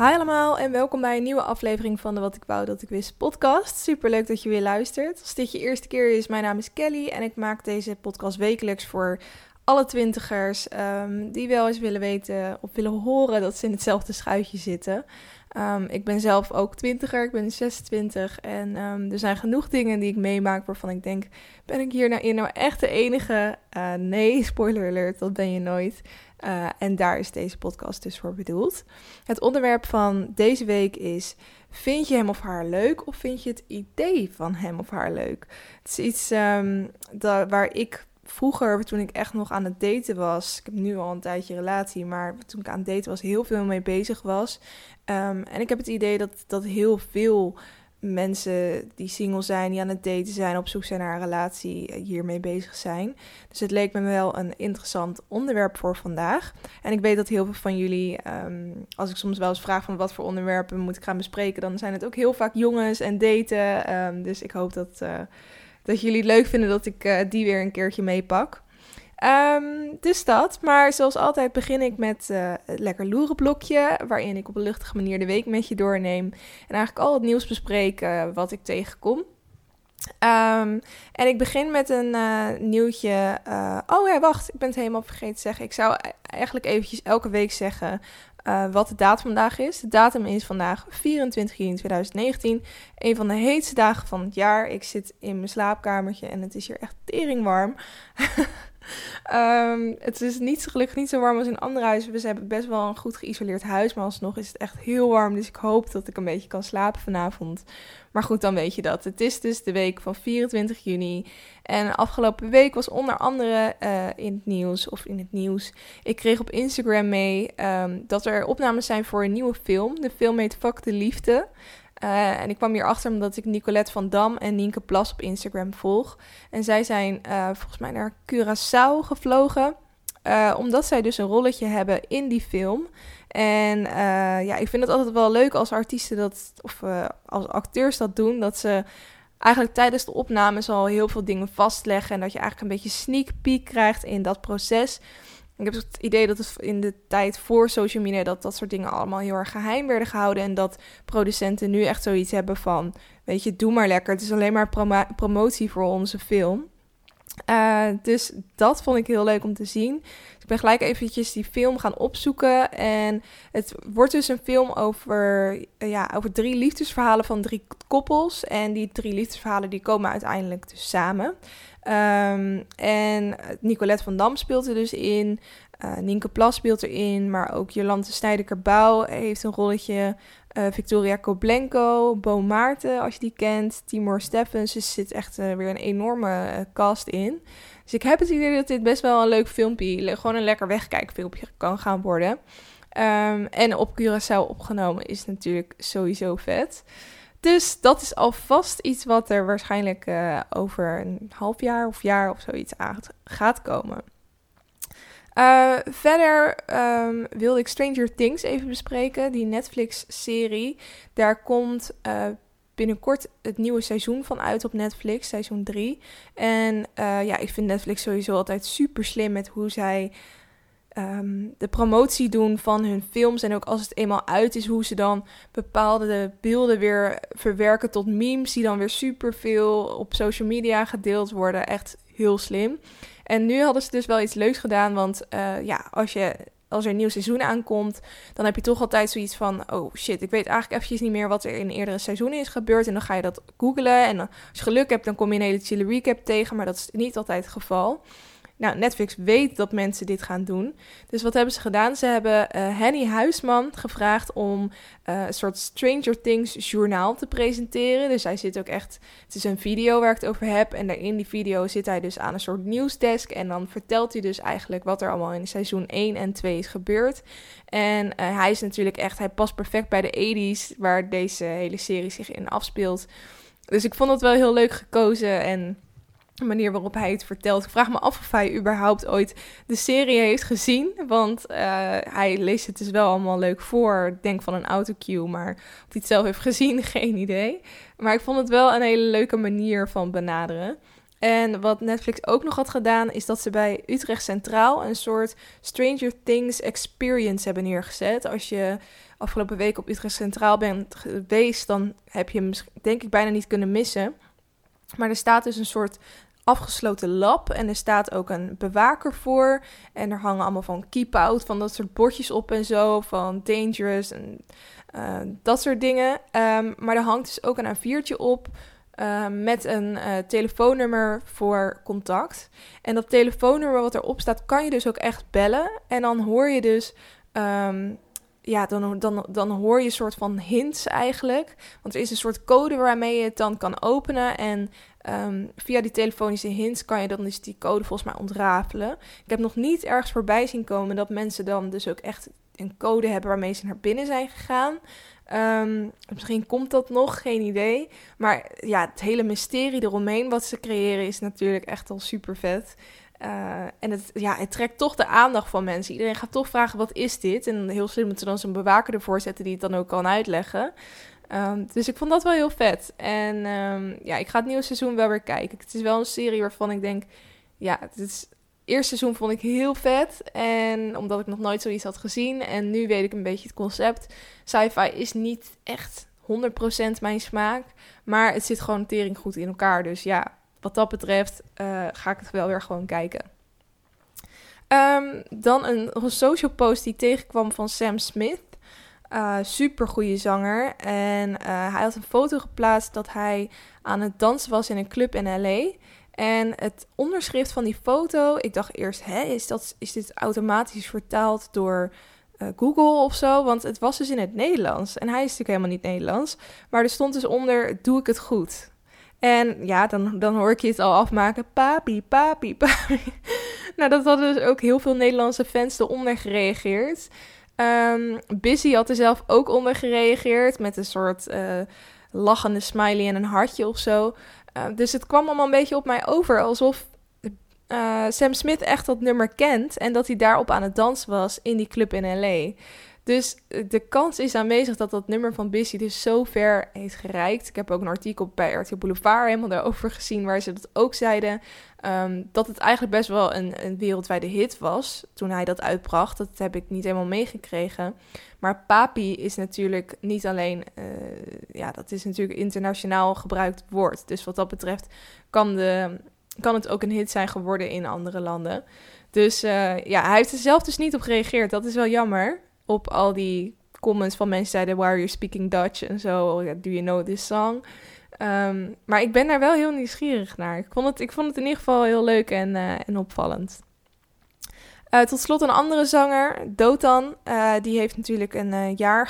Hi allemaal en welkom bij een nieuwe aflevering van de Wat ik wou dat ik wist podcast. Super leuk dat je weer luistert. Als dit je eerste keer is, mijn naam is Kelly en ik maak deze podcast wekelijks voor alle twintigers um, die wel eens willen weten of willen horen dat ze in hetzelfde schuitje zitten. Um, ik ben zelf ook twintiger, ik ben 26 en um, er zijn genoeg dingen die ik meemaak waarvan ik denk, ben ik hier nou, nou echt de enige? Uh, nee, spoiler alert, dat ben je nooit. Uh, en daar is deze podcast dus voor bedoeld. Het onderwerp van deze week is: vind je hem of haar leuk of vind je het idee van hem of haar leuk? Het is iets um, dat, waar ik vroeger, toen ik echt nog aan het daten was, ik heb nu al een tijdje relatie, maar toen ik aan het daten was, heel veel mee bezig was. Um, en ik heb het idee dat, dat heel veel mensen die single zijn, die aan het daten zijn, op zoek zijn naar een relatie, eh, hiermee bezig zijn. Dus het leek me wel een interessant onderwerp voor vandaag. En ik weet dat heel veel van jullie, um, als ik soms wel eens vraag van wat voor onderwerpen moet ik gaan bespreken, dan zijn het ook heel vaak jongens en daten. Um, dus ik hoop dat, uh, dat jullie het leuk vinden dat ik uh, die weer een keertje meepak. Um, dus dat. Maar zoals altijd begin ik met uh, het lekker loeren blokje. Waarin ik op een luchtige manier de week met je doorneem. En eigenlijk al het nieuws bespreek uh, wat ik tegenkom. Um, en ik begin met een uh, nieuwtje. oh ja, wacht. Ik ben het helemaal vergeten te zeggen. Ik zou eigenlijk eventjes elke week zeggen wat de datum vandaag is. De datum is vandaag 24 juni 2019. Een van de heetste dagen van het jaar. Ik zit in mijn slaapkamertje en het is hier echt tering warm. Um, het is niet gelukkig niet zo warm als in andere huizen. We hebben best wel een goed geïsoleerd huis, maar alsnog is het echt heel warm. Dus ik hoop dat ik een beetje kan slapen vanavond. Maar goed, dan weet je dat. Het is dus de week van 24 juni. En afgelopen week was onder andere uh, in het nieuws, of in het nieuws, ik kreeg op Instagram mee um, dat er opnames zijn voor een nieuwe film. De film heet Fuck de Liefde. Uh, en ik kwam hier achter omdat ik Nicolette van Dam en Nienke Plas op Instagram volg. En zij zijn uh, volgens mij naar Curaçao gevlogen. Uh, omdat zij dus een rolletje hebben in die film. En ja, ik vind het altijd wel leuk als artiesten dat, of als acteurs dat doen, dat ze eigenlijk tijdens de opnames al heel veel dingen vastleggen. En dat je eigenlijk een beetje sneak peek krijgt in dat proces. Ik heb het idee dat het in de tijd voor social media dat dat soort dingen allemaal heel erg geheim werden gehouden. En dat producenten nu echt zoiets hebben van, weet je, doe maar lekker. Het is alleen maar prom promotie voor onze film. Uh, dus dat vond ik heel leuk om te zien. Dus ik ben gelijk eventjes die film gaan opzoeken. En het wordt dus een film over, uh, ja, over drie liefdesverhalen van drie koppels. En die drie liefdesverhalen die komen uiteindelijk dus samen. Um, en Nicolette van Dam speelt er dus in. Uh, Nienke Plas speelt erin. Maar ook Jolante Snijder-Kerbouw heeft een rolletje. Uh, Victoria Koblenko, Bo Maarten, als je die kent. Timor Steffens. Er zit echt uh, weer een enorme cast in. Dus ik heb het idee dat dit best wel een leuk filmpje, gewoon een lekker wegkijkfilmpje kan gaan worden. Um, en op Curaçao opgenomen is natuurlijk sowieso vet. Dus dat is alvast iets wat er waarschijnlijk over een half jaar of jaar of zoiets aan gaat komen. Uh, verder um, wilde ik Stranger Things even bespreken, die Netflix-serie. Daar komt uh, binnenkort het nieuwe seizoen van uit op Netflix, seizoen 3. En ja, ik vind Netflix sowieso altijd super slim met hoe zij um, de promotie doen van hun films. En ook als het eenmaal uit is, hoe ze dan bepaalde beelden weer verwerken tot memes. Die dan weer super veel op social media gedeeld worden. Echt heel slim. En nu hadden ze dus wel iets leuks gedaan. Want uh, ja, als je als er een nieuw seizoen aankomt, dan heb je toch altijd zoiets van: oh shit, ik weet eigenlijk eventjes niet meer wat er in eerdere seizoenen is gebeurd. En dan ga je dat googlen. En als je geluk hebt, dan kom je een hele chille recap tegen. Maar dat is niet altijd het geval. Nou, Netflix weet dat mensen dit gaan doen. Dus wat hebben ze gedaan? Ze hebben uh, Henny Huisman gevraagd om uh, een soort Stranger Things journaal te presenteren. Dus hij zit ook echt. Het is een video waar ik het over heb. En in die video zit hij dus aan een soort nieuwsdesk. En dan vertelt hij dus eigenlijk wat er allemaal in seizoen 1 en 2 is gebeurd. En uh, hij is natuurlijk echt. Hij past perfect bij de 80s, waar deze hele serie zich in afspeelt. Dus ik vond het wel heel leuk gekozen. En manier waarop hij het vertelt. Ik vraag me af of hij überhaupt ooit de serie heeft gezien. Want uh, hij leest het dus wel allemaal leuk voor. Denk van een autocue, maar of hij het zelf heeft gezien, geen idee. Maar ik vond het wel een hele leuke manier van benaderen. En wat Netflix ook nog had gedaan, is dat ze bij Utrecht Centraal een soort Stranger Things experience hebben neergezet. Als je afgelopen week op Utrecht Centraal bent geweest, dan heb je hem denk ik bijna niet kunnen missen. Maar er staat dus een soort afgesloten lab en er staat ook een bewaker voor. En er hangen allemaal van keep out, van dat soort bordjes op en zo, van dangerous en uh, dat soort dingen. Um, maar er hangt dus ook een A4'tje op uh, met een uh, telefoonnummer voor contact. En dat telefoonnummer wat erop staat, kan je dus ook echt bellen. En dan hoor je dus. Um, ja, dan, dan, dan hoor je een soort van hints eigenlijk. Want er is een soort code waarmee je het dan kan openen. En um, via die telefonische hints kan je dan dus die code volgens mij ontrafelen. Ik heb nog niet ergens voorbij zien komen dat mensen dan dus ook echt een code hebben waarmee ze naar binnen zijn gegaan. Um, misschien komt dat nog, geen idee. Maar ja, het hele mysterie eromheen wat ze creëren is natuurlijk echt al super vet. Uh, en het, ja, het trekt toch de aandacht van mensen. Iedereen gaat toch vragen, wat is dit? En heel slim moeten dan zo'n bewaker ervoor zetten die het dan ook kan uitleggen. Um, dus ik vond dat wel heel vet. En um, ja, ik ga het nieuwe seizoen wel weer kijken. Het is wel een serie waarvan ik denk, ja, het is eerste seizoen vond ik heel vet. En omdat ik nog nooit zoiets had gezien. En nu weet ik een beetje het concept. Sci-fi is niet echt 100% mijn smaak. Maar het zit gewoon tering goed in elkaar. Dus ja, wat dat betreft uh, ga ik het wel weer gewoon kijken. Um, dan een social post die tegenkwam van Sam Smith. Uh, super goede zanger. En uh, hij had een foto geplaatst dat hij aan het dansen was in een club in LA. En het onderschrift van die foto, ik dacht eerst, hè, is, dat, is dit automatisch vertaald door uh, Google of zo? Want het was dus in het Nederlands. En hij is natuurlijk helemaal niet Nederlands. Maar er stond dus onder, doe ik het goed? En ja, dan, dan hoor ik je het al afmaken. Papi, papi, papi. nou, dat hadden dus ook heel veel Nederlandse fans eronder gereageerd. Um, Busy had er zelf ook onder gereageerd. Met een soort uh, lachende smiley en een hartje of zo. Uh, dus het kwam allemaal een beetje op mij over alsof uh, Sam Smith echt dat nummer kent en dat hij daarop aan het dansen was in die club in LA. Dus de kans is aanwezig dat dat nummer van Busy dus zo ver heeft gereikt. Ik heb ook een artikel bij RTL Boulevard helemaal daarover gezien, waar ze dat ook zeiden. Um, dat het eigenlijk best wel een, een, wereldwijde hit was toen hij dat uitbracht. Dat heb ik niet helemaal meegekregen. Maar Papi is natuurlijk niet alleen, uh, ja, dat is natuurlijk internationaal gebruikt woord. Dus wat dat betreft kan, de, kan het ook een hit zijn geworden in andere landen. Dus uh, ja, hij heeft er zelf dus niet op gereageerd. Dat is wel jammer op al die comments van mensen zeiden, why are you speaking Dutch? En zo, do you know this song? Um, maar ik ben daar wel heel nieuwsgierig naar. Ik vond het, ik vond het in ieder geval heel leuk en, uh, en opvallend. Uh, tot slot een andere zanger, Dotan. Uh, die heeft natuurlijk een jaar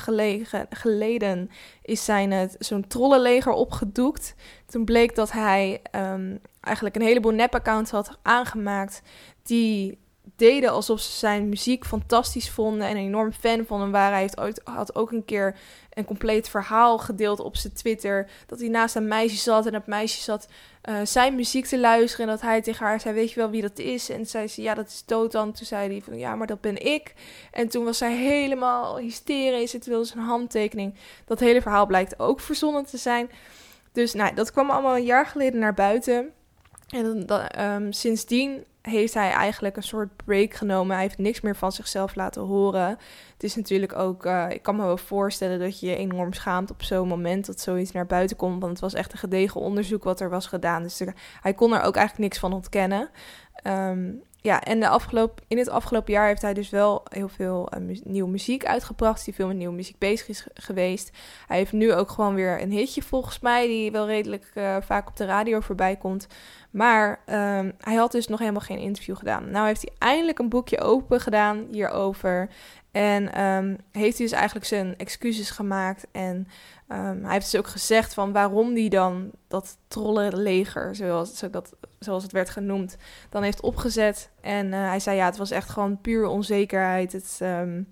geleden is zijn zo'n trollenleger opgedoekt. Toen bleek dat hij um, eigenlijk een heleboel nep-accounts had aangemaakt die deden alsof ze zijn muziek fantastisch vonden en een enorm fan van hem waren. Hij heeft ooit, had ook een keer een compleet verhaal gedeeld op zijn Twitter. Dat hij naast een meisje zat en dat meisje zat uh, zijn muziek te luisteren. En dat hij tegen haar zei, weet je wel wie dat is? En zei ze, ja, dat is Dotan. Toen zei hij van, ja, maar dat ben ik. En toen was zij helemaal hysterisch. Het wilde zijn handtekening. Dat hele verhaal blijkt ook verzonnen te zijn. Dus nou, dat kwam allemaal een jaar geleden naar buiten. En dan, um, sindsdien heeft hij eigenlijk een soort break genomen. Hij heeft niks meer van zichzelf laten horen. Het is natuurlijk ook, uh, ik kan me wel voorstellen dat je je enorm schaamt op zo'n moment dat zoiets naar buiten komt. Want het was echt een gedegen onderzoek wat er was gedaan. Dus hij kon er ook eigenlijk niks van ontkennen. Um, ja, en de afgelopen, in het afgelopen jaar heeft hij dus wel heel veel uh, nieuwe muziek uitgebracht. Hij veel met nieuwe muziek bezig is geweest. Hij heeft nu ook gewoon weer een hitje volgens mij, die wel redelijk uh, vaak op de radio voorbij komt. Maar um, hij had dus nog helemaal geen interview gedaan. Nou heeft hij eindelijk een boekje open gedaan hierover. En um, heeft hij dus eigenlijk zijn excuses gemaakt. En um, hij heeft dus ook gezegd van waarom hij dan dat trollenleger, zoals, zoals het werd genoemd, dan heeft opgezet. En uh, hij zei ja, het was echt gewoon puur onzekerheid. Het, um,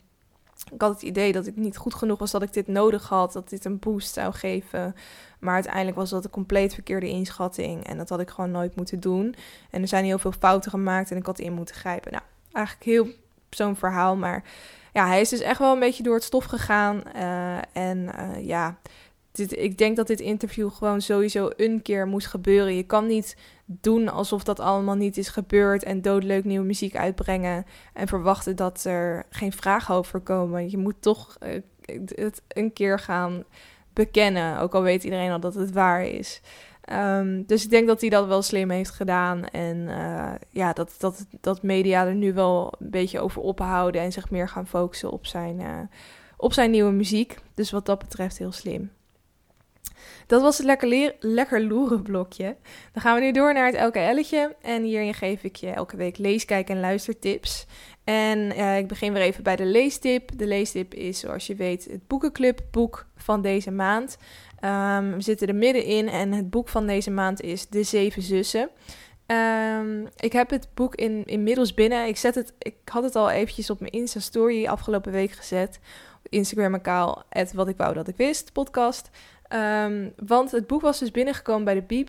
ik had het idee dat ik niet goed genoeg was dat ik dit nodig had, dat dit een boost zou geven. Maar uiteindelijk was dat een compleet verkeerde inschatting. En dat had ik gewoon nooit moeten doen. En er zijn heel veel fouten gemaakt en ik had in moeten grijpen. Nou, eigenlijk heel zo'n verhaal. Maar ja, hij is dus echt wel een beetje door het stof gegaan. Uh, en uh, ja, dit, ik denk dat dit interview gewoon sowieso een keer moest gebeuren. Je kan niet doen alsof dat allemaal niet is gebeurd en doodleuk nieuwe muziek uitbrengen en verwachten dat er geen vragen over komen. Je moet toch uh, het een keer gaan bekennen, ook al weet iedereen al dat het waar is. Um, dus ik denk dat hij dat wel slim heeft gedaan. En uh, ja, dat, dat, dat media er nu wel een beetje over ophouden en zich meer gaan focussen op zijn, uh, op zijn nieuwe muziek. Dus wat dat betreft heel slim. Dat was het lekker, lekker loeren blokje. Dan gaan we nu door naar het LKL'tje. En hierin geef ik je elke week leeskijk- en luistertips. En uh, ik begin weer even bij de leestip. De leestip is, zoals je weet, het boekenclubboek van deze maand. Um, we zitten er middenin en het boek van deze maand is De Zeven Zussen. Um, ik heb het boek in, inmiddels binnen. Ik, zet het, ik had het al eventjes op mijn Insta-story afgelopen week gezet. Instagram-account, wat ik wou dat ik wist, podcast. Um, want het boek was dus binnengekomen bij de Biep.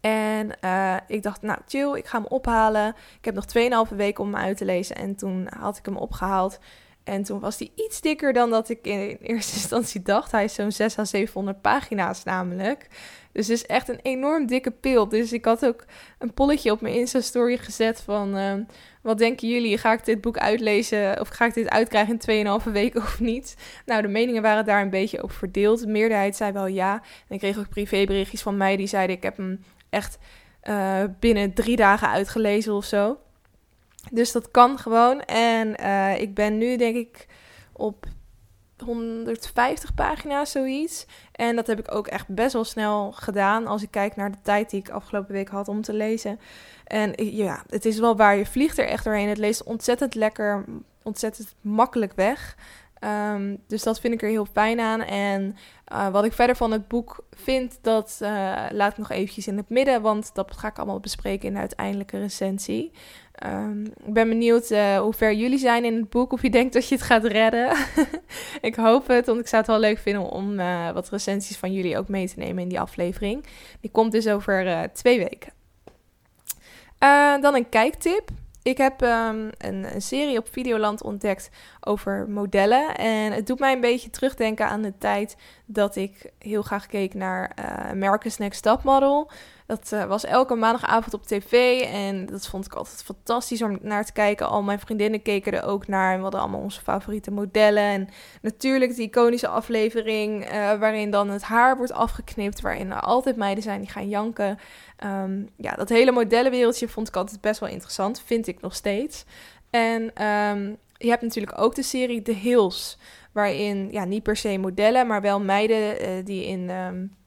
En uh, ik dacht, nou chill, ik ga hem ophalen. Ik heb nog 2,5 weken om hem uit te lezen. En toen had ik hem opgehaald. En toen was hij iets dikker dan dat ik in eerste instantie dacht. Hij is zo'n 600 à 700 pagina's namelijk. Dus het is echt een enorm dikke pil. Dus ik had ook een polletje op mijn Insta-story gezet van... Uh, wat denken jullie? Ga ik dit boek uitlezen of ga ik dit uitkrijgen in 2,5 weken of niet? Nou, de meningen waren daar een beetje over verdeeld. De meerderheid zei wel ja. En ik kreeg ook privéberichtjes van mij die zeiden... ik heb hem echt uh, binnen drie dagen uitgelezen of zo. Dus dat kan gewoon. En uh, ik ben nu denk ik op 150 pagina's, zoiets. En dat heb ik ook echt best wel snel gedaan als ik kijk naar de tijd die ik afgelopen week had om te lezen. En ja, het is wel waar. Je vliegt er echt doorheen. Het leest ontzettend lekker, ontzettend makkelijk weg. Um, dus dat vind ik er heel fijn aan. En uh, wat ik verder van het boek vind, dat uh, laat ik nog eventjes in het midden. Want dat ga ik allemaal bespreken in de uiteindelijke recensie. Um, ik ben benieuwd uh, hoe ver jullie zijn in het boek. Of je denkt dat je het gaat redden. ik hoop het, want ik zou het wel leuk vinden om wat recensies van jullie ook mee te nemen in die aflevering. Die komt dus over twee weken. dan een kijktip. Ik heb um, een, serie op Videoland ontdekt over modellen. En het doet mij een beetje terugdenken aan de tijd dat ik heel graag keek naar uh, Next Top Model. Dat uh, was elke maandagavond op tv en dat vond ik altijd fantastisch om naar te kijken. Al mijn vriendinnen keken er ook naar en we hadden allemaal onze favoriete modellen. En natuurlijk de iconische aflevering uh, waarin dan het haar wordt afgeknipt, waarin er altijd meiden zijn die gaan janken. Um, ja, dat hele modellenwereldje vond ik altijd best wel interessant, vind ik nog steeds. En um, je hebt natuurlijk ook de serie The Hills, waarin ja, niet per se modellen, maar wel meiden uh, die in... Um,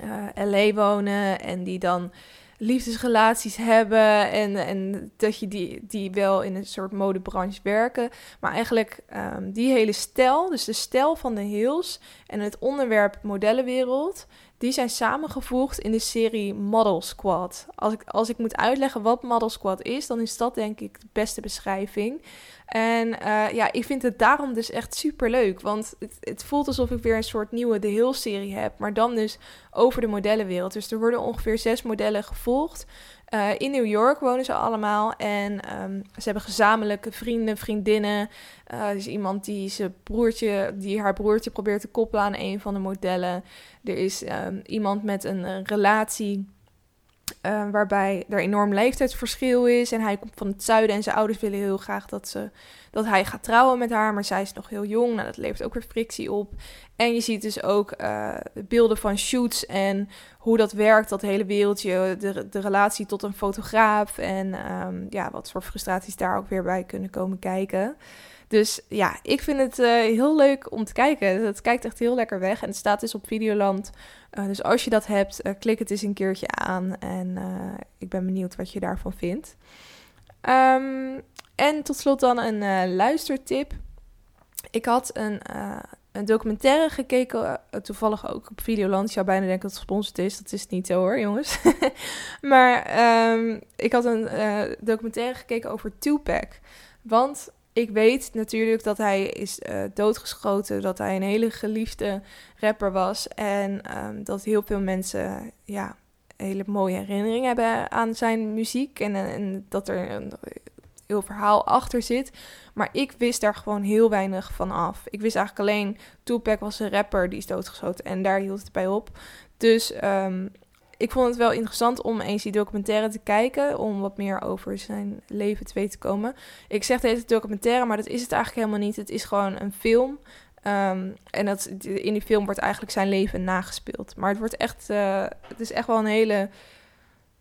uh, eh, LA wonen en die dan liefdesrelaties hebben en, en dat je die, die wel in een soort modebranche werken. Maar eigenlijk um, die hele stijl, dus de stijl van de Hills en het onderwerp modellenwereld, die zijn samengevoegd in de serie Model Squad. Als ik, als ik moet uitleggen wat Model Squad is, dan is dat denk ik de beste beschrijving. En uh, ja, ik vind het daarom dus echt super leuk. Want het, het, voelt alsof ik weer een soort nieuwe The Hill serie heb. Maar dan dus over de modellenwereld. Dus er worden ongeveer zes modellen gevolgd. Uh, in New York wonen ze allemaal. En um, ze hebben gezamenlijke vrienden, vriendinnen. Uh, er is iemand die, zijn broertje, die haar broertje probeert te koppelen aan een van de modellen. Er is um, iemand met een relatie uh, waarbij er enorm leeftijdsverschil is. En hij komt van het zuiden en zijn ouders willen heel graag dat, ze, dat hij gaat trouwen met haar. Maar zij is nog heel jong. Nou, dat levert ook weer frictie op. En je ziet dus ook uh, beelden van shoots en hoe dat werkt, dat hele wereldje. De, de relatie tot een fotograaf. En um, ja, wat voor frustraties daar ook weer bij kunnen komen kijken. Dus ja, ik vind het uh, heel leuk om te kijken. Het kijkt echt heel lekker weg. En het staat dus op Videoland. Uh, dus als je dat hebt, uh, klik het eens een keertje aan. En ik ben benieuwd wat je daarvan vindt. Um, en tot slot dan een luistertip. Ik had een, een documentaire gekeken, toevallig ook op Videoland. Je zou bijna denken dat het gesponsord is. Dat is het niet zo hoor, jongens. maar um, ik had een documentaire gekeken over Tupac. Want ik weet natuurlijk dat hij is uh, doodgeschoten, dat hij een hele geliefde rapper was en um, dat heel veel mensen ja, hele mooie herinneringen hebben aan zijn muziek en, en dat er een heel verhaal achter zit. Maar ik wist daar gewoon heel weinig van af. Ik wist eigenlijk alleen, Tupac was een rapper, die is doodgeschoten en daar hield het bij op. Dus um, ik vond het wel interessant om eens die documentaire te kijken. Om wat meer over zijn leven te weten te komen. Ik zeg deze documentaire, maar dat is het eigenlijk helemaal niet. Het is gewoon een film. Um, en dat, in die film wordt eigenlijk zijn leven nagespeeld. Maar het wordt echt. Uh, het is echt wel een hele.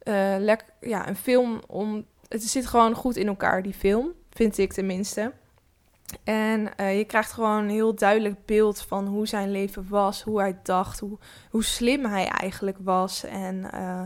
Uh, lekker. Ja, een film om. Het zit gewoon goed in elkaar, die film. Vind ik tenminste. En uh, je krijgt gewoon een heel duidelijk beeld van hoe zijn leven was, hoe hij dacht, hoe, hoe slim hij eigenlijk was. En uh,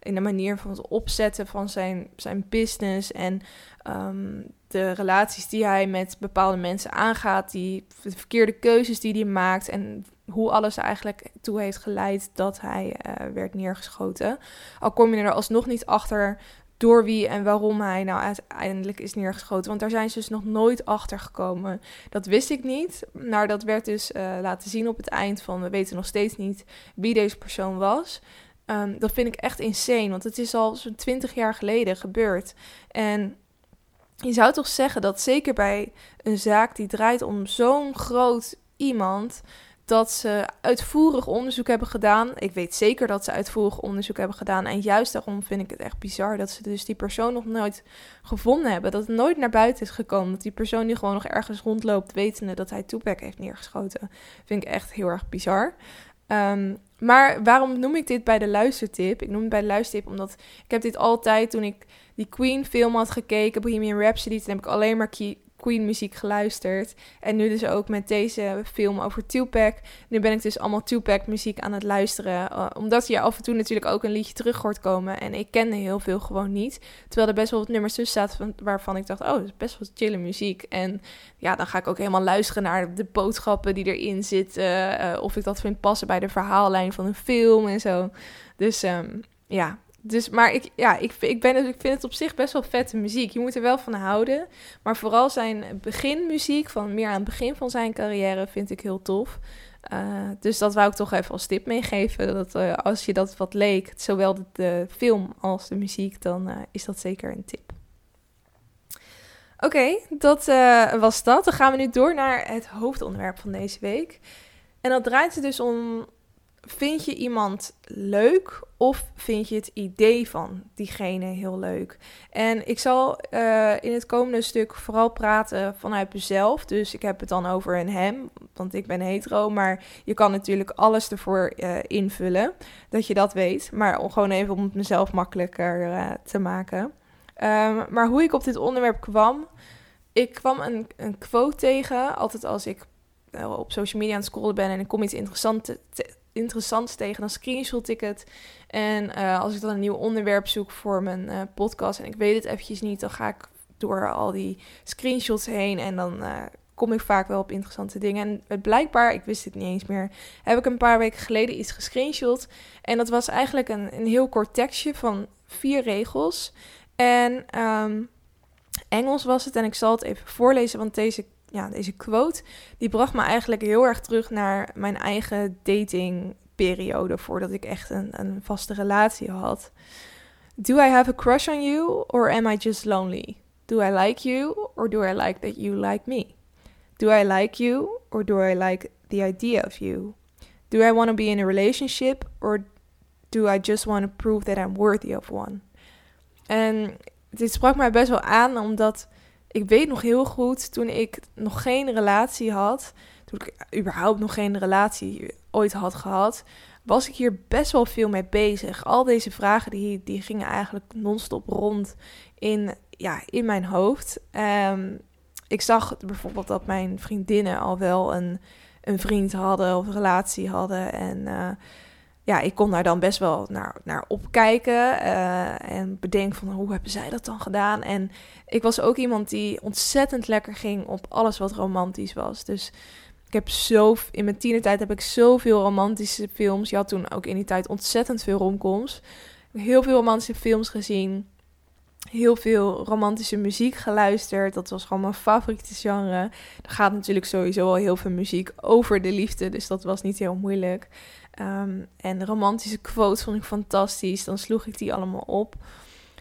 in de manier van het opzetten van zijn, zijn business en um, de relaties die hij met bepaalde mensen aangaat, die, de verkeerde keuzes die hij maakt en hoe alles eigenlijk toe heeft geleid dat hij uh, werd neergeschoten. Al kom je er alsnog niet achter door wie en waarom hij nou uiteindelijk is neergeschoten. Want daar zijn ze dus nog nooit achter gekomen. Dat wist ik niet. Maar dat werd dus uh, laten zien op het eind van... we weten nog steeds niet wie deze persoon was. Um, dat vind ik echt insane, want het is al zo'n twintig jaar geleden gebeurd. En je zou toch zeggen dat zeker bij een zaak die draait om zo'n groot iemand dat ze uitvoerig onderzoek hebben gedaan. Ik weet zeker dat ze uitvoerig onderzoek hebben gedaan. En juist daarom vind ik het echt bizar dat ze dus die persoon nog nooit gevonden hebben. Dat het nooit naar buiten is gekomen. Dat die persoon die gewoon nog ergens rondloopt, wetende dat hij Tupac heeft neergeschoten. Vind ik echt heel erg bizar. Um, maar waarom noem ik dit bij de luistertip? Ik noem het bij de luistertip omdat ik heb dit altijd toen ik die Queen film had gekeken, Bohemian Rhapsody, toen heb ik alleen maar Queen muziek geluisterd. En nu dus ook met deze film over Tupac. Nu ben ik dus allemaal Tupac muziek aan het luisteren. Uh, omdat je af en toe natuurlijk ook een liedje terug hoort komen. En ik kende heel veel gewoon niet. Terwijl er best wel wat nummers tussen zaten waarvan ik dacht... oh, dat is best wel chille muziek. En ja, dan ga ik ook helemaal luisteren naar de boodschappen die erin zitten. Uh, of ik dat vind passen bij de verhaallijn van een film en zo. Dus um, ja, dus, maar ik, ja, ik, ik, ben, ik vind het op zich best wel vette muziek. Je moet er wel van houden. Maar vooral zijn beginmuziek, van meer aan het begin van zijn carrière, vind ik heel tof. Uh, dus dat wou ik toch even als tip meegeven. Dat uh, als je dat wat leek, zowel de, de film als de muziek, dan uh, is dat zeker een tip. Oké, dat was dat. Dan gaan we nu door naar het hoofdonderwerp van deze week. En dat draait zich dus om vind je iemand leuk of vind je het idee van diegene heel leuk? En ik zal uh, in het komende stuk vooral praten vanuit mezelf. Dus ik heb het dan over een hem, want ik ben hetero. Maar je kan natuurlijk alles ervoor uh, invullen, dat je dat weet. Maar om, gewoon even om het mezelf makkelijker uh, te maken. Um, maar hoe ik op dit onderwerp kwam. Ik kwam een, een quote tegen, altijd als ik op social media aan het scrollen ben en ik kom iets interessants te, interessants tegen, dan screenshot ik het. En uh, als ik dan een nieuw onderwerp zoek voor mijn uh, podcast en ik weet het eventjes niet, dan ga ik door al die screenshots heen en dan uh, kom ik vaak wel op interessante dingen. En blijkbaar, ik wist het niet eens meer, heb ik een paar weken geleden iets gescreenshot. En dat was eigenlijk een, een heel kort tekstje van vier regels. En um, Engels was het en ik zal het even voorlezen, want deze ja, deze quote, die bracht me eigenlijk heel erg terug naar mijn eigen datingperiode voordat ik echt een, een vaste relatie had. Do I have a crush on you or am I just lonely? Do I like you or do I like that you like me? Do I like you or do I like the idea of you? Do I want to be in a relationship or do I just want to prove that I'm worthy of one? En dit sprak mij best wel aan omdat ik weet nog heel goed, toen ik nog geen relatie had, toen ik überhaupt nog geen relatie ooit had gehad, was ik hier best wel veel mee bezig. Al deze vragen die, die gingen eigenlijk non-stop rond in, ja, in mijn hoofd. Um, ik zag bijvoorbeeld dat mijn vriendinnen al wel een, een vriend hadden of een relatie hadden. En uh, ja, ik kon daar dan best wel naar, naar opkijken uh, en bedenken van hoe hebben zij dat dan gedaan. En ik was ook iemand die ontzettend lekker ging op alles wat romantisch was. Dus ik heb zo, in mijn tienertijd heb ik zoveel romantische films. Je had toen ook in die tijd ontzettend veel romcoms. Heel veel romantische films gezien. Heel veel romantische muziek geluisterd. Dat was gewoon mijn favoriete genre. Er gaat natuurlijk sowieso al heel veel muziek over de liefde. Dus dat was niet heel moeilijk. Um, en romantische quotes vond ik fantastisch. Dan sloeg ik die allemaal op.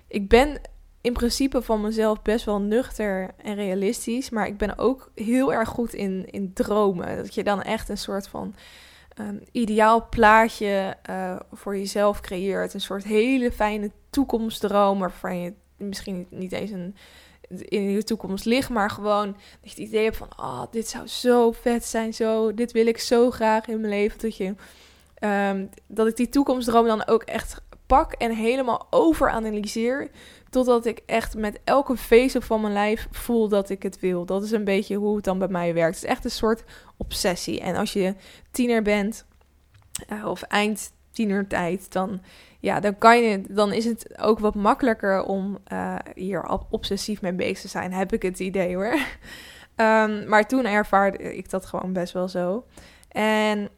Ik ben in principe van mezelf best wel nuchter en realistisch. Maar ik ben ook heel erg goed in, in dromen. Dat je dan echt een soort van um, ideaal plaatje uh, voor jezelf creëert. Een soort hele fijne toekomstdroom waarvan je misschien niet eens een, in de toekomst ligt, maar gewoon dat je het idee hebt van, oh, dit zou zo vet zijn, zo, dit wil ik zo graag in mijn leven. Dat, je, um, dat ik die toekomstdroom dan ook echt pak en helemaal overanalyseer. Totdat ik echt met elke vezel van mijn lijf voel dat ik het wil. Dat is een beetje hoe het dan bij mij werkt. Het is echt een soort obsessie. En als je tiener bent, uh, of eind tienertijd, dan, ja, dan, kan je, dan is het ook wat makkelijker om uh, hier obsessief mee bezig te zijn. Heb ik het idee hoor. um, maar toen ervaarde ik dat gewoon best wel zo. En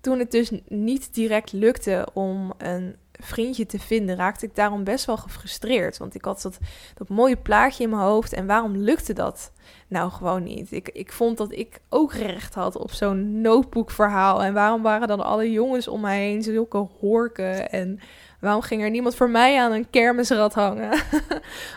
toen het dus niet direct lukte om een vriendje te vinden, raakte ik daarom best wel gefrustreerd. Want ik had dat, dat mooie plaatje in mijn hoofd. En waarom lukte dat nou gewoon niet? Ik, ik vond dat ik ook recht had op zo'n notebookverhaal. En waarom waren dan alle jongens om mij heen zulke horken? En waarom ging er niemand voor mij aan een kermisrad hangen?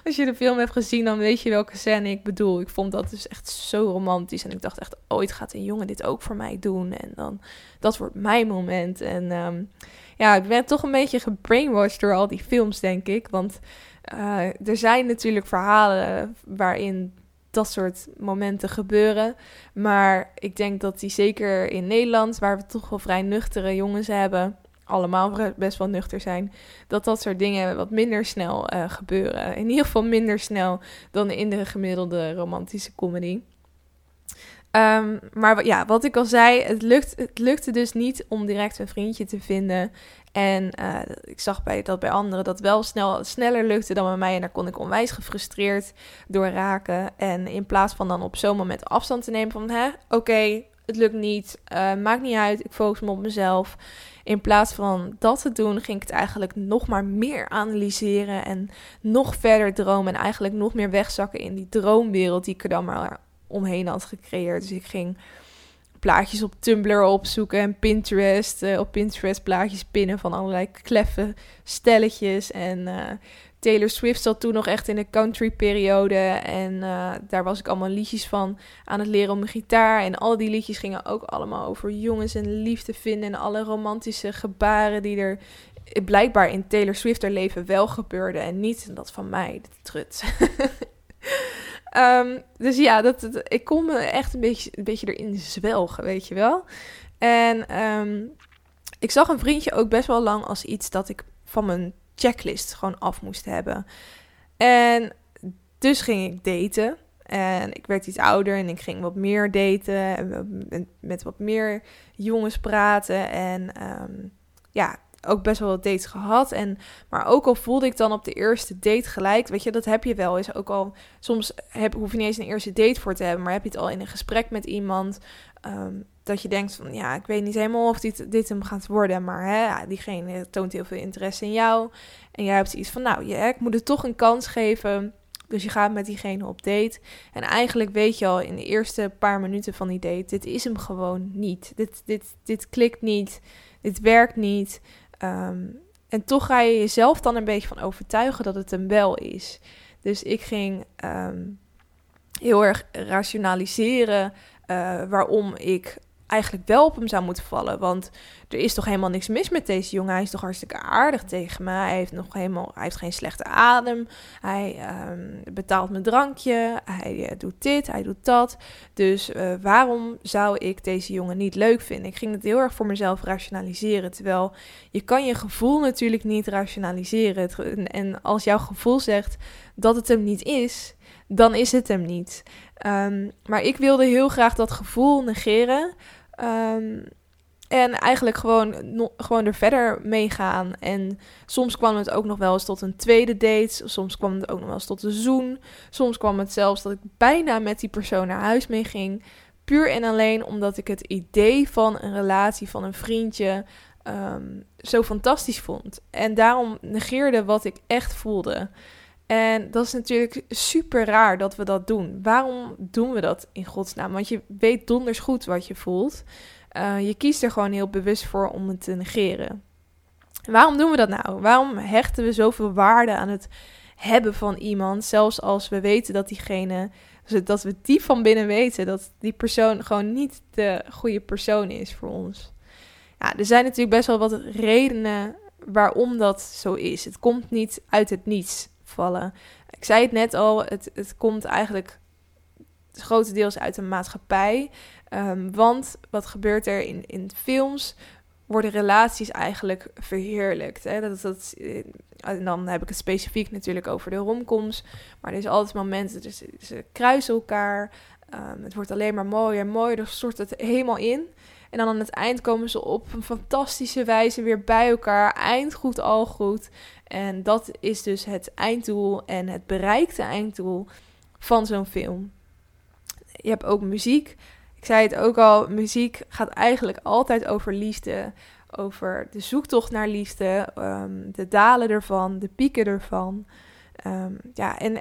Als je de film hebt gezien, dan weet je welke scène ik bedoel. Ik vond dat dus echt zo romantisch. En ik dacht echt, ooit gaat een jongen dit ook voor mij doen. En dan, dat wordt mijn moment. En... Um, ja, ik ben toch een beetje gebrainwashed door al die films, denk ik. Want uh, er zijn natuurlijk verhalen waarin dat soort momenten gebeuren. Maar ik denk dat die zeker in Nederland, waar we toch wel vrij nuchtere jongens hebben, allemaal best wel nuchter zijn, dat dat soort dingen wat minder snel uh, gebeuren. In ieder geval minder snel dan in de gemiddelde romantische comedy. Um, maar ja, wat ik al zei, het, lukt, het lukte dus niet om direct een vriendje te vinden. En uh, ik zag bij, dat bij anderen dat wel snel, sneller lukte dan bij mij. En daar kon ik onwijs gefrustreerd door raken. En in plaats van dan op zo'n moment afstand te nemen van... hè, oké, het lukt niet, uh, maakt niet uit, ik focus me op mezelf. In plaats van dat te doen, ging ik het eigenlijk nog maar meer analyseren en nog verder dromen. En eigenlijk nog meer wegzakken in die droomwereld die ik er dan maar omheen had gecreëerd. Dus ik ging plaatjes op Tumblr opzoeken en Pinterest. Uh, op Pinterest plaatjes pinnen van allerlei kleffe stelletjes. En uh, Taylor Swift zat toen nog echt in de country periode. En uh, daar was ik allemaal liedjes van aan het leren op mijn gitaar. En al die liedjes gingen ook allemaal over jongens en liefde vinden. En alle romantische gebaren die er blijkbaar in Taylor Swift haar leven wel gebeurden. En niet dat van mij, de trut. Um, dus ja, dat, ik kon me echt een beetje, een beetje erin zwelgen, weet je wel. En um, ik zag een vriendje ook best wel lang als iets dat ik van mijn checklist gewoon af moest hebben. En dus ging ik daten. En ik werd iets ouder en ik ging wat meer daten. En met wat meer jongens praten. En um, ja, ook best wel wat dates gehad. En, maar ook al voelde ik dan op de eerste date gelijk, weet je, dat heb je wel. Is ook al, soms heb, hoef je niet eens een eerste date voor te hebben, maar heb je het al in een gesprek met iemand. Um, dat je denkt van, ja, ik weet niet helemaal of dit, dit hem gaat worden, maar hè, diegene toont heel veel interesse in jou. En jij hebt iets van, nou, ja, ik moet het toch een kans geven. Dus je gaat met diegene op date. En eigenlijk weet je al in de eerste paar minuten van die date: dit is hem gewoon niet. Dit, dit, dit klikt niet. Dit werkt niet. Um, en toch ga je jezelf dan een beetje van overtuigen dat het een wel is. Dus ik ging um, heel erg rationaliseren uh, waarom ik eigenlijk wel op hem zou moeten vallen. Want er is toch helemaal niks mis met deze jongen. Hij is toch hartstikke aardig tegen me. Hij heeft nog helemaal, hij heeft geen slechte adem. Hij um, betaalt mijn drankje. Hij uh, doet dit, hij doet dat. Dus uh, waarom zou ik deze jongen niet leuk vinden? Ik ging het heel erg voor mezelf rationaliseren. Terwijl je kan je gevoel natuurlijk niet rationaliseren. En als jouw gevoel zegt dat het hem niet is, dan is het hem niet. Um, maar ik wilde heel graag dat gevoel negeren. Um, en eigenlijk gewoon, gewoon er verder mee gaan. En soms kwam het ook nog wel eens tot een tweede date. Soms kwam het ook nog wel eens tot een zoen. Soms kwam het zelfs dat ik bijna met die persoon naar huis mee ging. Puur en alleen omdat ik het idee van een relatie, van een vriendje, um, zo fantastisch vond. En daarom negeerde wat ik echt voelde. En dat is natuurlijk super raar dat we dat doen. Waarom doen we dat in godsnaam? Want je weet donders goed wat je voelt. Uh, je kiest er gewoon heel bewust voor om het te negeren. Waarom doen we dat nou? Waarom hechten we zoveel waarde aan het hebben van iemand, zelfs als we weten dat diegene, dat we diep van binnen weten dat die persoon gewoon niet de goede persoon is voor ons. Ja, er zijn natuurlijk best wel wat redenen waarom dat zo is. Het komt niet uit het niets Ik zei het net al, het, het komt eigenlijk grotendeels uit de maatschappij. Um, want wat gebeurt er in, in films? Worden relaties eigenlijk verheerlijkt. Hè? Dat, dat, eh, en dan heb ik het specifiek natuurlijk over de romcoms. Maar er is altijd momenten, dus, ze kruisen elkaar. Um, het wordt alleen maar mooier en mooier. Dan stort het helemaal in. En dan aan het eind komen ze op een fantastische wijze weer bij elkaar. Eind goed, al goed. En dat is dus het einddoel en het bereikte einddoel van zo'n film. Je hebt ook muziek. Ik zei het ook al, muziek gaat eigenlijk altijd over liefde. Over de zoektocht naar liefde, um, de dalen ervan, de pieken ervan. Um, ja, en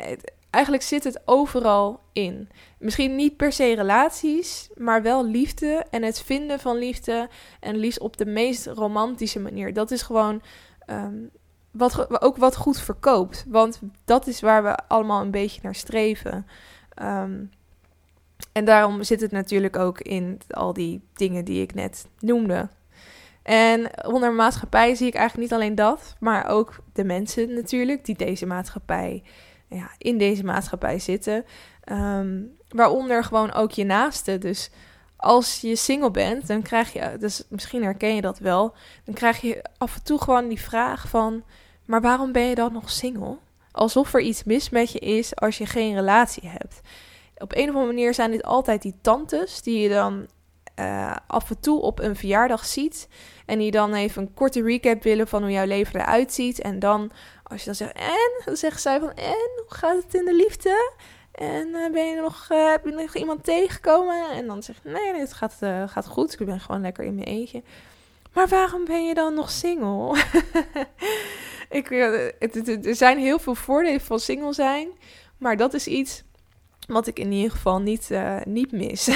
eigenlijk zit het overal in. Misschien niet per se relaties, maar wel liefde en het vinden van liefde. En liefst op de meest romantische manier. Dat is gewoon um, wat, ook wat goed verkoopt. Want dat is waar we allemaal een beetje naar streven. Um, en daarom zit het natuurlijk ook in al die dingen die ik net noemde. En onder maatschappij zie ik eigenlijk niet alleen dat, maar ook de mensen natuurlijk die deze maatschappij, ja, in deze maatschappij zitten. Um, waaronder gewoon ook je naasten. Dus als je single bent, dan krijg je, dus misschien herken je dat wel, dan krijg je af en toe gewoon die vraag van, maar waarom ben je dan nog single? Alsof er iets mis met je is als je geen relatie hebt op een of andere manier zijn dit altijd die tantes die je dan uh, af en toe op een verjaardag ziet. En die dan even een korte recap willen van hoe jouw leven eruit ziet. En dan, als je dan zegt, en? Dan zeggen zij van, en? Hoe gaat het in de liefde? En uh, ben je nog, uh, heb je nog iemand tegengekomen? En dan zeg je, nee, nee het gaat, gaat goed. Ik ben gewoon lekker in mijn eentje. Maar waarom ben je dan nog single? ik, het, er zijn heel veel voordelen van single zijn. Maar dat is iets wat ik in ieder geval niet, uh, niet mis.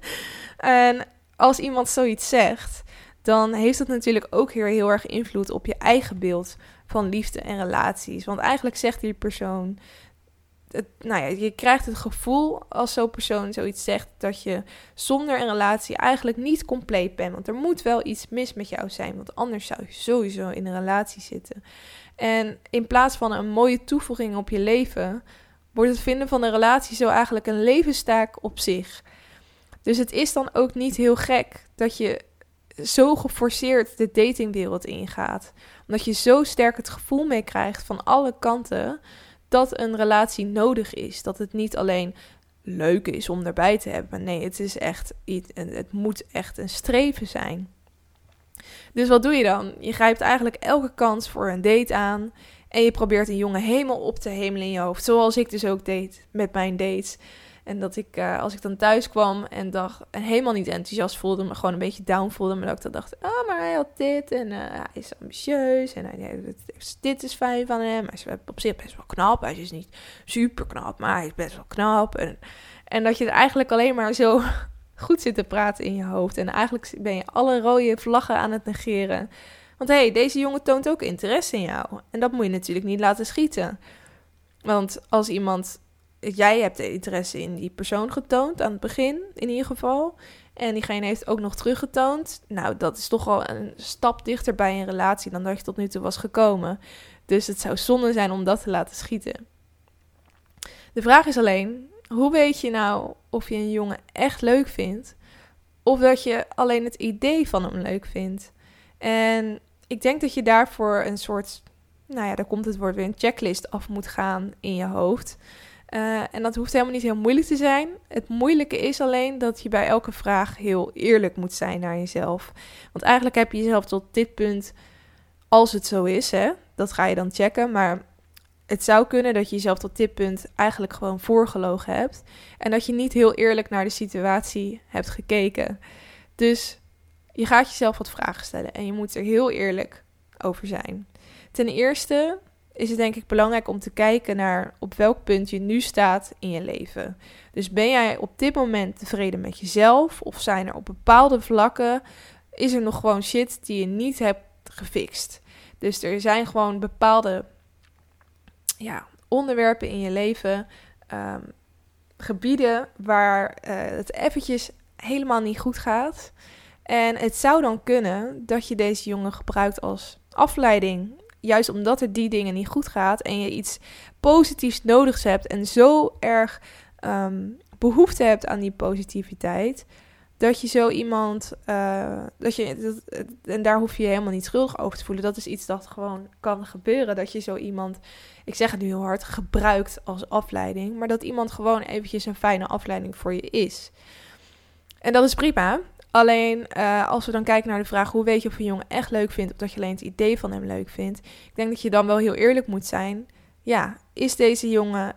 en als iemand zoiets zegt, dan heeft dat natuurlijk ook heel, heel erg invloed op je eigen beeld van liefde en relaties. Want eigenlijk zegt die persoon. Nou ja, je krijgt het gevoel als zo'n persoon zoiets zegt dat je zonder een relatie eigenlijk niet compleet bent. Want er moet wel iets mis met jou zijn, want anders zou je sowieso in een relatie zitten. En in plaats van een mooie toevoeging op je leven, wordt het vinden van een relatie zo eigenlijk een levenstaak op zich. Dus het is dan ook niet heel gek dat je zo geforceerd de datingwereld ingaat. Omdat je zo sterk het gevoel meekrijgt van alle kanten dat een relatie nodig is. Dat het niet alleen leuk is om erbij te hebben. Nee, het is echt het moet echt een streven zijn. Dus wat doe je dan? Je grijpt eigenlijk elke kans voor een date aan. En je probeert een jongen helemaal op te hemelen in je hoofd. Zoals ik dus ook deed met mijn dates. En dat ik, uh, als ik dan thuis kwam en dacht, helemaal niet enthousiast voelde, maar gewoon een beetje down voelde. Maar dat ik dan dacht, oh, maar hij had dit en uh, hij is ambitieus en hij, dit is fijn van hem. Hij is op zich best wel knap. Hij is niet super knap, maar hij is best wel knap. En, en dat je er eigenlijk alleen maar zo goed zit te praten in je hoofd. En eigenlijk ben je alle rode vlaggen aan het negeren. Want hé, hey, deze jongen toont ook interesse in jou. En dat moet je natuurlijk niet laten schieten. Want als iemand. Jij hebt interesse in die persoon getoond aan het begin, in ieder geval. En diegene heeft ook nog teruggetoond. Nou, dat is toch al een stap dichter bij een relatie dan dat je tot nu toe was gekomen. Dus het zou zonde zijn om dat te laten schieten. De vraag is alleen: hoe weet je nou of je een jongen echt leuk vindt? Of dat je alleen het idee van hem leuk vindt? En ik denk dat je daarvoor een soort, nou ja, daar komt het woord weer, een checklist af moet gaan in je hoofd. Uh, en dat hoeft helemaal niet heel moeilijk te zijn. Het moeilijke is alleen dat je bij elke vraag heel eerlijk moet zijn naar jezelf. Want eigenlijk heb je jezelf tot dit punt, als het zo is, hè, dat ga je dan checken. Maar het zou kunnen dat je jezelf tot dit punt eigenlijk gewoon voorgelogen hebt. En dat je niet heel eerlijk naar de situatie hebt gekeken. Dus je gaat jezelf wat vragen stellen en je moet er heel eerlijk over zijn. Ten eerste is het denk ik belangrijk om te kijken naar op welk punt je nu staat in je leven. Dus ben jij op dit moment tevreden met jezelf of zijn er op bepaalde vlakken is er nog gewoon shit die je niet hebt gefixt. Dus er zijn gewoon bepaalde ja, onderwerpen in je leven, ehm, gebieden waar eh, het eventjes helemaal niet goed gaat. En het zou dan kunnen dat je deze jongen gebruikt als afleiding. Juist omdat het die dingen niet goed gaat en je iets positiefs nodig hebt en zo erg ehm, behoefte hebt aan die positiviteit, dat je zo iemand, uh, dat je, en daar hoef je je helemaal niet schuldig over te voelen. Dat is iets dat gewoon kan gebeuren. Dat je zo iemand, ik zeg het nu heel hard, gebruikt als afleiding. Maar dat iemand gewoon eventjes een fijne afleiding voor je is. En dat is prima. Alleen uh, als we dan kijken naar de vraag hoe weet je of een jongen echt leuk vindt, of dat je alleen het idee van hem leuk vindt. Ik denk dat je dan wel heel eerlijk moet zijn. Ja, is deze jongen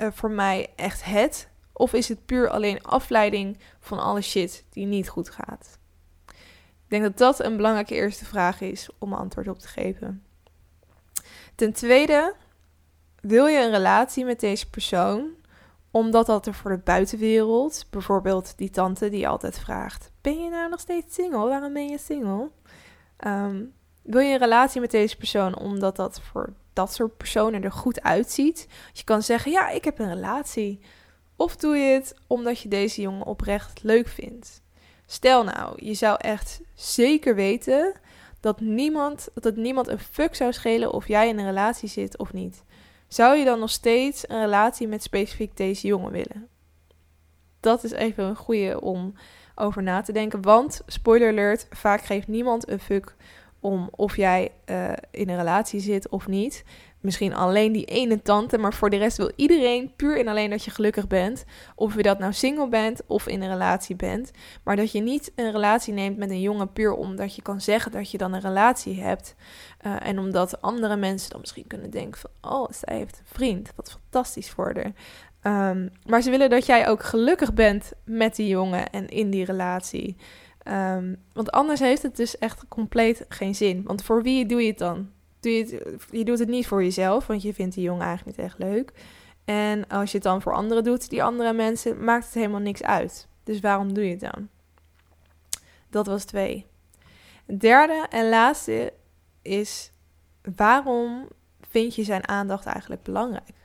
uh, voor mij echt het? Of is het puur alleen afleiding van alle shit die niet goed gaat? Ik denk dat dat een belangrijke eerste vraag is om antwoord op te geven. Ten tweede, wil je een relatie met deze persoon omdat dat er voor de buitenwereld, bijvoorbeeld die tante die altijd vraagt: Ben je nou nog steeds single? Waarom ben je single? Ehm, wil je een relatie met deze persoon omdat dat voor dat soort personen er goed uitziet? Je kan zeggen: Ja, ik heb een relatie. Of doe je het omdat je deze jongen oprecht leuk vindt? Stel nou, je zou echt zeker weten dat, niemand, dat het niemand een fuck zou schelen of jij in een relatie zit of niet. Zou je dan nog steeds een relatie met specifiek deze jongen willen? Dat is even een goede om over na te denken. Want, spoiler alert, vaak geeft niemand een fuck om of jij uh, in een relatie zit of niet misschien alleen die ene tante, maar voor de rest wil iedereen puur en alleen dat je gelukkig bent. Of je dat nou single bent of in een relatie bent. Maar dat je niet een relatie neemt met een jongen puur omdat je kan zeggen dat je dan een relatie hebt. Uh, en omdat andere mensen dan misschien kunnen denken van, oh, zij heeft een vriend. Wat fantastisch voor haar. Um, maar ze willen dat jij ook gelukkig bent met die jongen en in die relatie. Um, want anders heeft het dus echt compleet geen zin. Want voor wie doe je het dan? Doe je, het, je doet het niet voor jezelf, want je vindt die jongen eigenlijk niet echt leuk. En als je het dan voor anderen doet, die andere mensen, maakt het helemaal niks uit. Dus waarom doe je het dan? Dat was twee. Derde en laatste is: waarom vind je zijn aandacht eigenlijk belangrijk?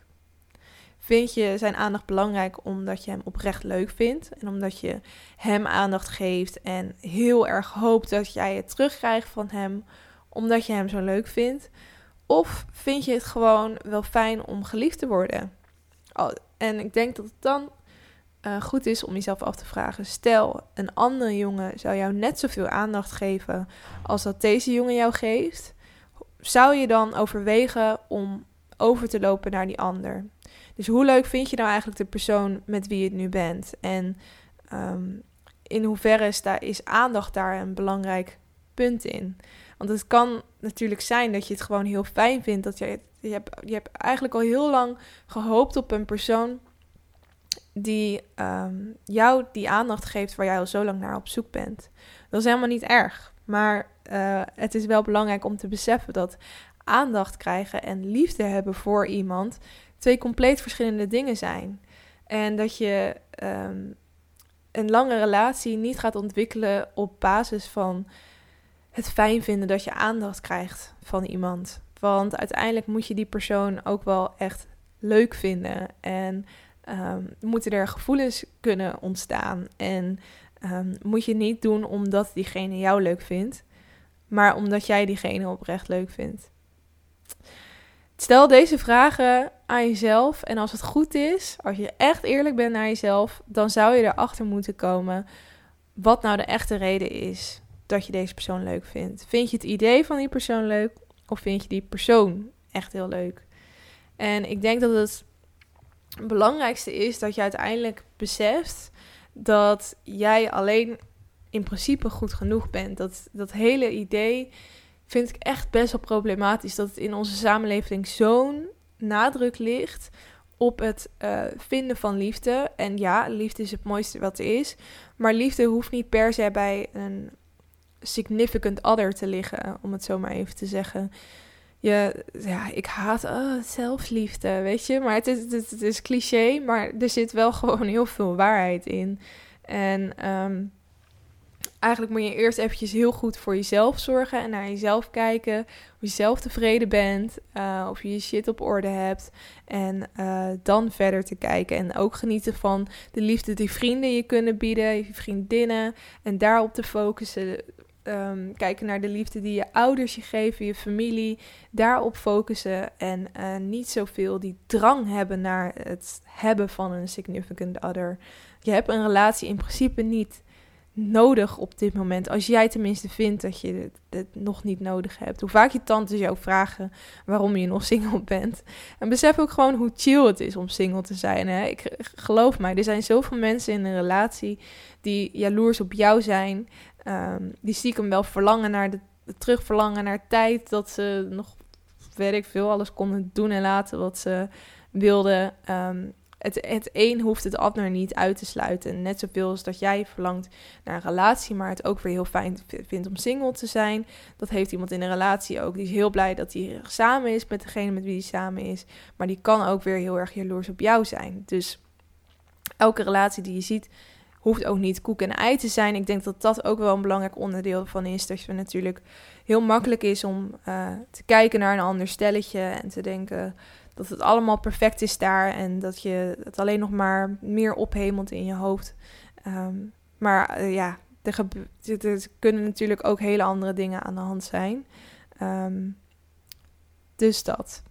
Vind je zijn aandacht belangrijk omdat je hem oprecht leuk vindt en omdat je hem aandacht geeft en heel erg hoopt dat jij het terugkrijgt van hem? Omdat je hem zo leuk vindt? Of vind je het gewoon wel fijn om geliefd te worden? Oh, en ik denk dat het dan uh, goed is om jezelf af te vragen: stel, een andere jongen zou jou net zoveel aandacht geven als dat deze jongen jou geeft. Zou je dan overwegen om over te lopen naar die ander? Dus hoe leuk vind je nou eigenlijk de persoon met wie je het nu bent? En um, in hoeverre is, daar, is aandacht daar een belangrijk punt in? Want het kan natuurlijk zijn dat je het gewoon heel fijn vindt. Dat je, je, hebt, je hebt eigenlijk al heel lang gehoopt op een persoon die um, jou die aandacht geeft waar jij al zo lang naar op zoek bent. Dat is helemaal niet erg. Maar uh, het is wel belangrijk om te beseffen dat aandacht krijgen en liefde hebben voor iemand twee compleet verschillende dingen zijn. En dat je um, een lange relatie niet gaat ontwikkelen op basis van het fijn vinden dat je aandacht krijgt van iemand. Want uiteindelijk moet je die persoon ook wel echt leuk vinden. En um, moeten er gevoelens kunnen ontstaan. En um, moet je niet doen omdat diegene jou leuk vindt, maar omdat jij diegene oprecht leuk vindt. Stel deze vragen aan jezelf en als het goed is, als je echt eerlijk bent naar jezelf, dan zou je erachter moeten komen wat nou de echte reden is dat je deze persoon leuk vindt. Vind je het idee van die persoon leuk of vind je die persoon echt heel leuk? En ik denk dat het belangrijkste is dat je uiteindelijk beseft dat jij alleen in principe goed genoeg bent. Dat, dat hele idee vind ik echt best wel problematisch. Dat het in onze samenleving zo'n nadruk ligt op het uh, vinden van liefde. En ja, liefde is het mooiste wat er is. Maar liefde hoeft niet per se bij een significant other te liggen, om het zo maar even te zeggen. Je, ja, ik haat oh, zelfliefde, weet je. Maar het is, het, is cliché, maar er zit wel gewoon heel veel waarheid in. En um, eigenlijk moet je eerst eventjes heel goed voor jezelf zorgen en naar jezelf kijken. Of je zelf tevreden bent, uh, of je je shit op orde hebt. En uh, dan verder te kijken. En ook genieten van de liefde die vrienden je kunnen bieden, je vriendinnen. En daarop te focussen. Um, kijken naar de liefde die je ouders je geven, je familie. Daarop focussen. En uh, niet zoveel die drang hebben naar het hebben van een significant other. Je hebt een relatie in principe niet nodig op dit moment. Als jij tenminste vindt dat je het, nog niet nodig hebt. Hoe vaak je tantes jou vragen waarom je nog single bent. En besef ook gewoon hoe chill het is om single te zijn. Hè? Ik geloof mij, er zijn zoveel mensen in een relatie die jaloers op jou zijn. Um, die stiekem wel verlangen naar de, terugverlangen naar tijd dat ze nog, weet veel, alles konden doen en laten wat ze wilden. Um, het, het een hoeft het ander niet uit te sluiten. Net zoveel als dat jij verlangt naar een relatie, maar het ook weer heel fijn vindt om single te zijn. Dat heeft iemand in een relatie ook. Die is heel blij dat hij samen is met degene met wie hij samen is. Maar die kan ook weer heel erg jaloers op jou zijn. Dus elke relatie die je ziet, hoeft ook niet koek en ei te zijn. Ik denk dat dat ook wel een belangrijk onderdeel van is. Dat het natuurlijk heel makkelijk is om uh, te kijken naar een ander stelletje en te denken dat het allemaal perfect is daar en dat je het alleen nog maar meer ophemelt in je hoofd. Um, maar uh, ja, er, kunnen natuurlijk ook hele andere dingen aan de hand zijn. Um, dus dat.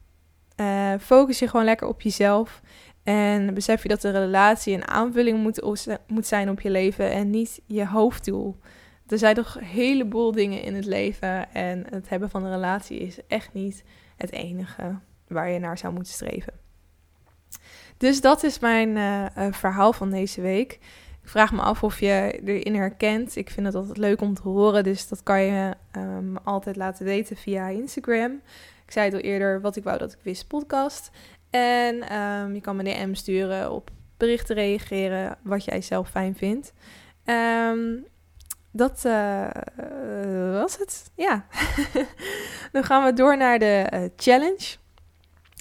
Uh, focus je gewoon lekker op jezelf. En besef je dat de relatie een aanvulling moet, zijn op je leven en niet je hoofddoel. Er zijn toch een heleboel dingen in het leven en het hebben van een relatie is echt niet het enige waar je naar zou moeten streven. Dus dat is mijn uh, verhaal van deze week. Ik vraag me af of je erin herkent. Ik vind het altijd leuk om te horen, dus dat kan je um, altijd laten weten via Instagram. Ik zei het al eerder, wat ik wou dat ik wist podcast. En um, je kan me DM sturen, op berichten reageren, wat jij zelf fijn vindt. Um, dat uh, was het. Ja. Dan gaan we door naar de uh, challenge.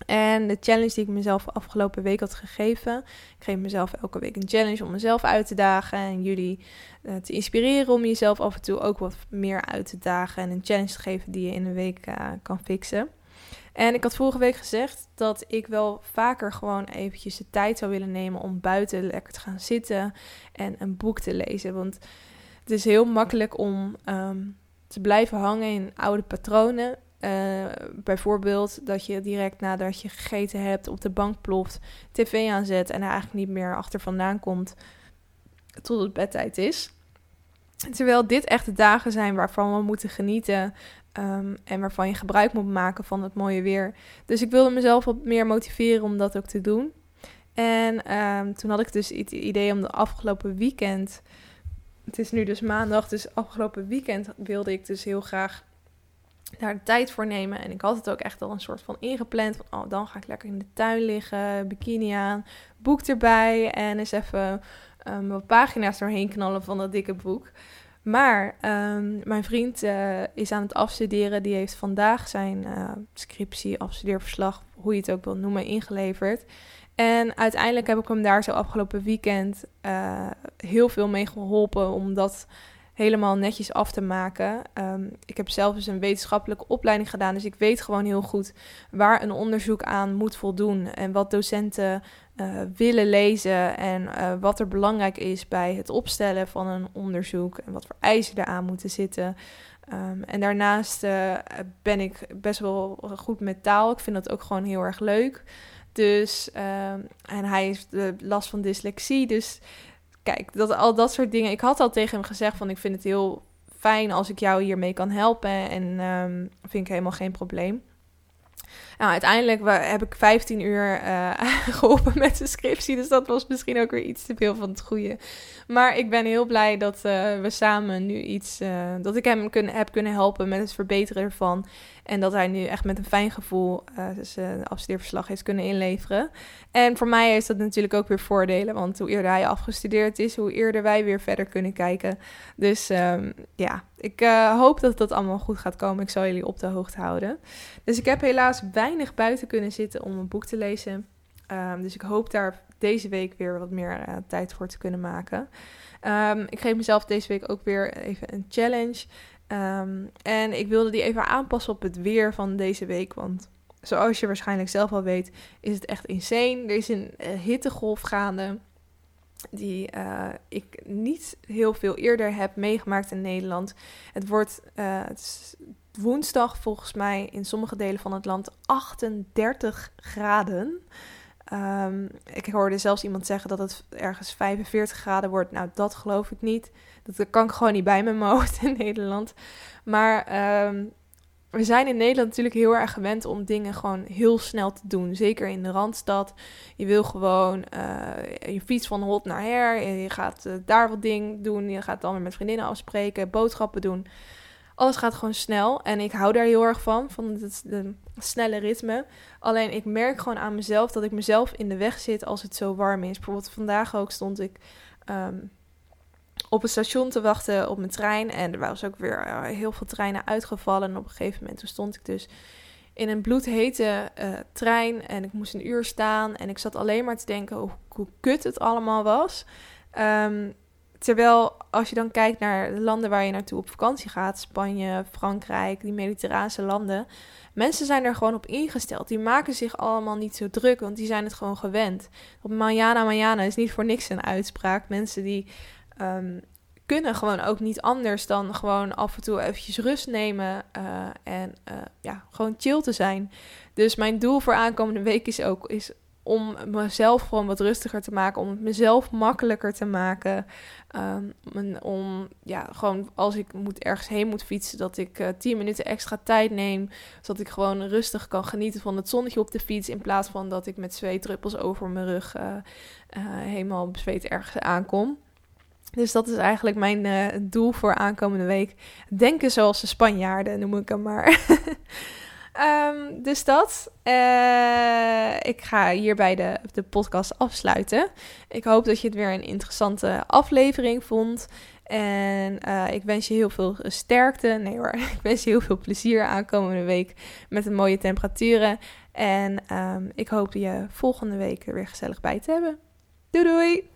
En de challenge die ik mezelf afgelopen week had gegeven. Ik geef mezelf elke week een challenge om mezelf uit te dagen. En jullie uh, te inspireren om jezelf af en toe ook wat meer uit te dagen. En een challenge te geven die je in een week kan fixen. En ik had vorige week gezegd dat ik wel vaker gewoon eventjes de tijd zou willen nemen om buiten lekker te gaan zitten en een boek te lezen. Want het is heel makkelijk om um, te blijven hangen in oude patronen. Uh, bijvoorbeeld dat je direct nadat je gegeten hebt op de bank ploft, tv aanzet en er eigenlijk niet meer achter vandaan komt tot het bedtijd is. Terwijl dit echt de dagen zijn waarvan we moeten genieten um, en waarvan je gebruik moet maken van het mooie weer. Dus ik wilde mezelf wat meer motiveren om dat ook te doen. En um, toen had ik dus het idee om de afgelopen weekend. Het is nu dus maandag, dus afgelopen weekend wilde ik dus heel graag daar de tijd voor nemen. En ik had het ook echt al een soort van ingepland. Van, oh, dan ga ik lekker in de tuin liggen, bikini aan, boek erbij. En eens even um, wat pagina's doorheen knallen van dat dikke boek. Maar um, mijn vriend uh, is aan het afstuderen. Die heeft vandaag zijn uh, scriptie, afstudeerverslag, hoe je het ook wil noemen, ingeleverd. En uiteindelijk heb ik hem daar zo afgelopen weekend uh, heel veel mee geholpen. Omdat helemaal netjes af te maken. Um, ik heb zelf dus een wetenschappelijke opleiding gedaan, dus ik weet gewoon heel goed waar een onderzoek aan moet voldoen en wat docenten uh, willen lezen en uh, wat er belangrijk is bij het opstellen van een onderzoek en wat voor eisen eraan moeten zitten. Um, en daarnaast uh, ben ik best wel goed met taal. Ik vind dat ook gewoon heel erg leuk. Dus, um, en hij heeft last van dyslexie. Dus kijk, dat, al dat soort dingen. Ik had al tegen hem gezegd van ik vind het heel fijn als ik jou hiermee kan helpen. En um, vind ik helemaal geen probleem. Nou, uiteindelijk heb ik 15 uur uh, geholpen met de scriptie. Dus dat was misschien ook weer iets te veel van het goede. Maar ik ben heel blij dat uh, we samen nu iets. Uh, dat ik hem heb kunnen helpen met het verbeteren ervan. En dat hij nu echt met een fijn gevoel zijn afstudeerverslag heeft kunnen inleveren. En voor mij is dat natuurlijk ook weer voordelen. Want hoe eerder hij afgestudeerd is, hoe eerder wij weer verder kunnen kijken. Dus um, ja, ik uh, hoop dat dat allemaal goed gaat komen. Ik zal jullie op de hoogte houden. Dus ik heb helaas weinig buiten kunnen zitten om een boek te lezen. Ehm, dus ik hoop daar deze week weer wat meer uh, tijd voor te kunnen maken. Um, ik geef mezelf deze week ook weer even een challenge. Um, en ik wilde die even aanpassen op het weer van deze week. Want zoals je waarschijnlijk zelf al weet, is het echt insane. Er is een uh, hittegolf gaande die uh, ik niet heel veel eerder heb meegemaakt in Nederland. Het wordt het woensdag volgens mij in sommige delen van het land 38 graden. Um, ik hoorde zelfs iemand zeggen dat het ergens 45 graden wordt. Nou, dat geloof ik niet. Dat kan ik gewoon niet bij mijn hoofd in Nederland. Maar um, we zijn in Nederland natuurlijk heel erg gewend om dingen gewoon heel snel te doen. Zeker in de Randstad. Je wil gewoon uh, je fiets van hot naar her. Je gaat uh, daar wat ding doen. Je gaat dan weer met vriendinnen afspreken. Boodschappen doen. Alles gaat gewoon snel. En ik hou daar heel erg van. Van het snelle ritme. Alleen ik merk gewoon aan mezelf dat ik mezelf in de weg zit als het zo warm is. Bijvoorbeeld vandaag ook stond ik... Um, op het station te wachten op mijn trein. En er was ook weer uh, heel veel treinen uitgevallen. En op een gegeven moment stond ik dus in een bloedhete uh, trein. En ik moest een uur staan. En ik zat alleen maar te denken hoe, kut het allemaal was. Um, terwijl als je dan kijkt naar de landen waar je naartoe op vakantie gaat. Spanje, Frankrijk, die mediterrane landen. Mensen zijn er gewoon op ingesteld. Die maken zich allemaal niet zo druk, want die zijn het gewoon gewend. Op Manjana Manjana is niet voor niks een uitspraak. Mensen die um, kunnen gewoon ook niet anders dan gewoon af en toe eventjes rust nemen uh, en uh, ja, gewoon chill te zijn. Dus mijn doel voor aankomende week is ook is om mezelf gewoon wat rustiger te maken, om het mezelf makkelijker te maken. Um, om ja, gewoon als ik moet ergens heen moet fietsen, dat ik uh, 10 minuten extra tijd neem, zodat ik gewoon rustig kan genieten van het zonnetje op de fiets, in plaats van dat ik met zweetdruppels over mijn rug helemaal bezweet ergens aankom. Dus dat is eigenlijk mijn uh, doel voor aankomende week. Denken zoals de Spanjaarden, noem ik hem maar. um, dus dat. Uh, ik ga hierbij de, de podcast afsluiten. Ik hoop dat je het weer een interessante aflevering vond. En uh, ik wens je heel veel sterkte. Nee hoor, ik wens je heel veel plezier aankomende week met de mooie temperaturen. En um, ik hoop je volgende week er weer gezellig bij te hebben. Doei doei!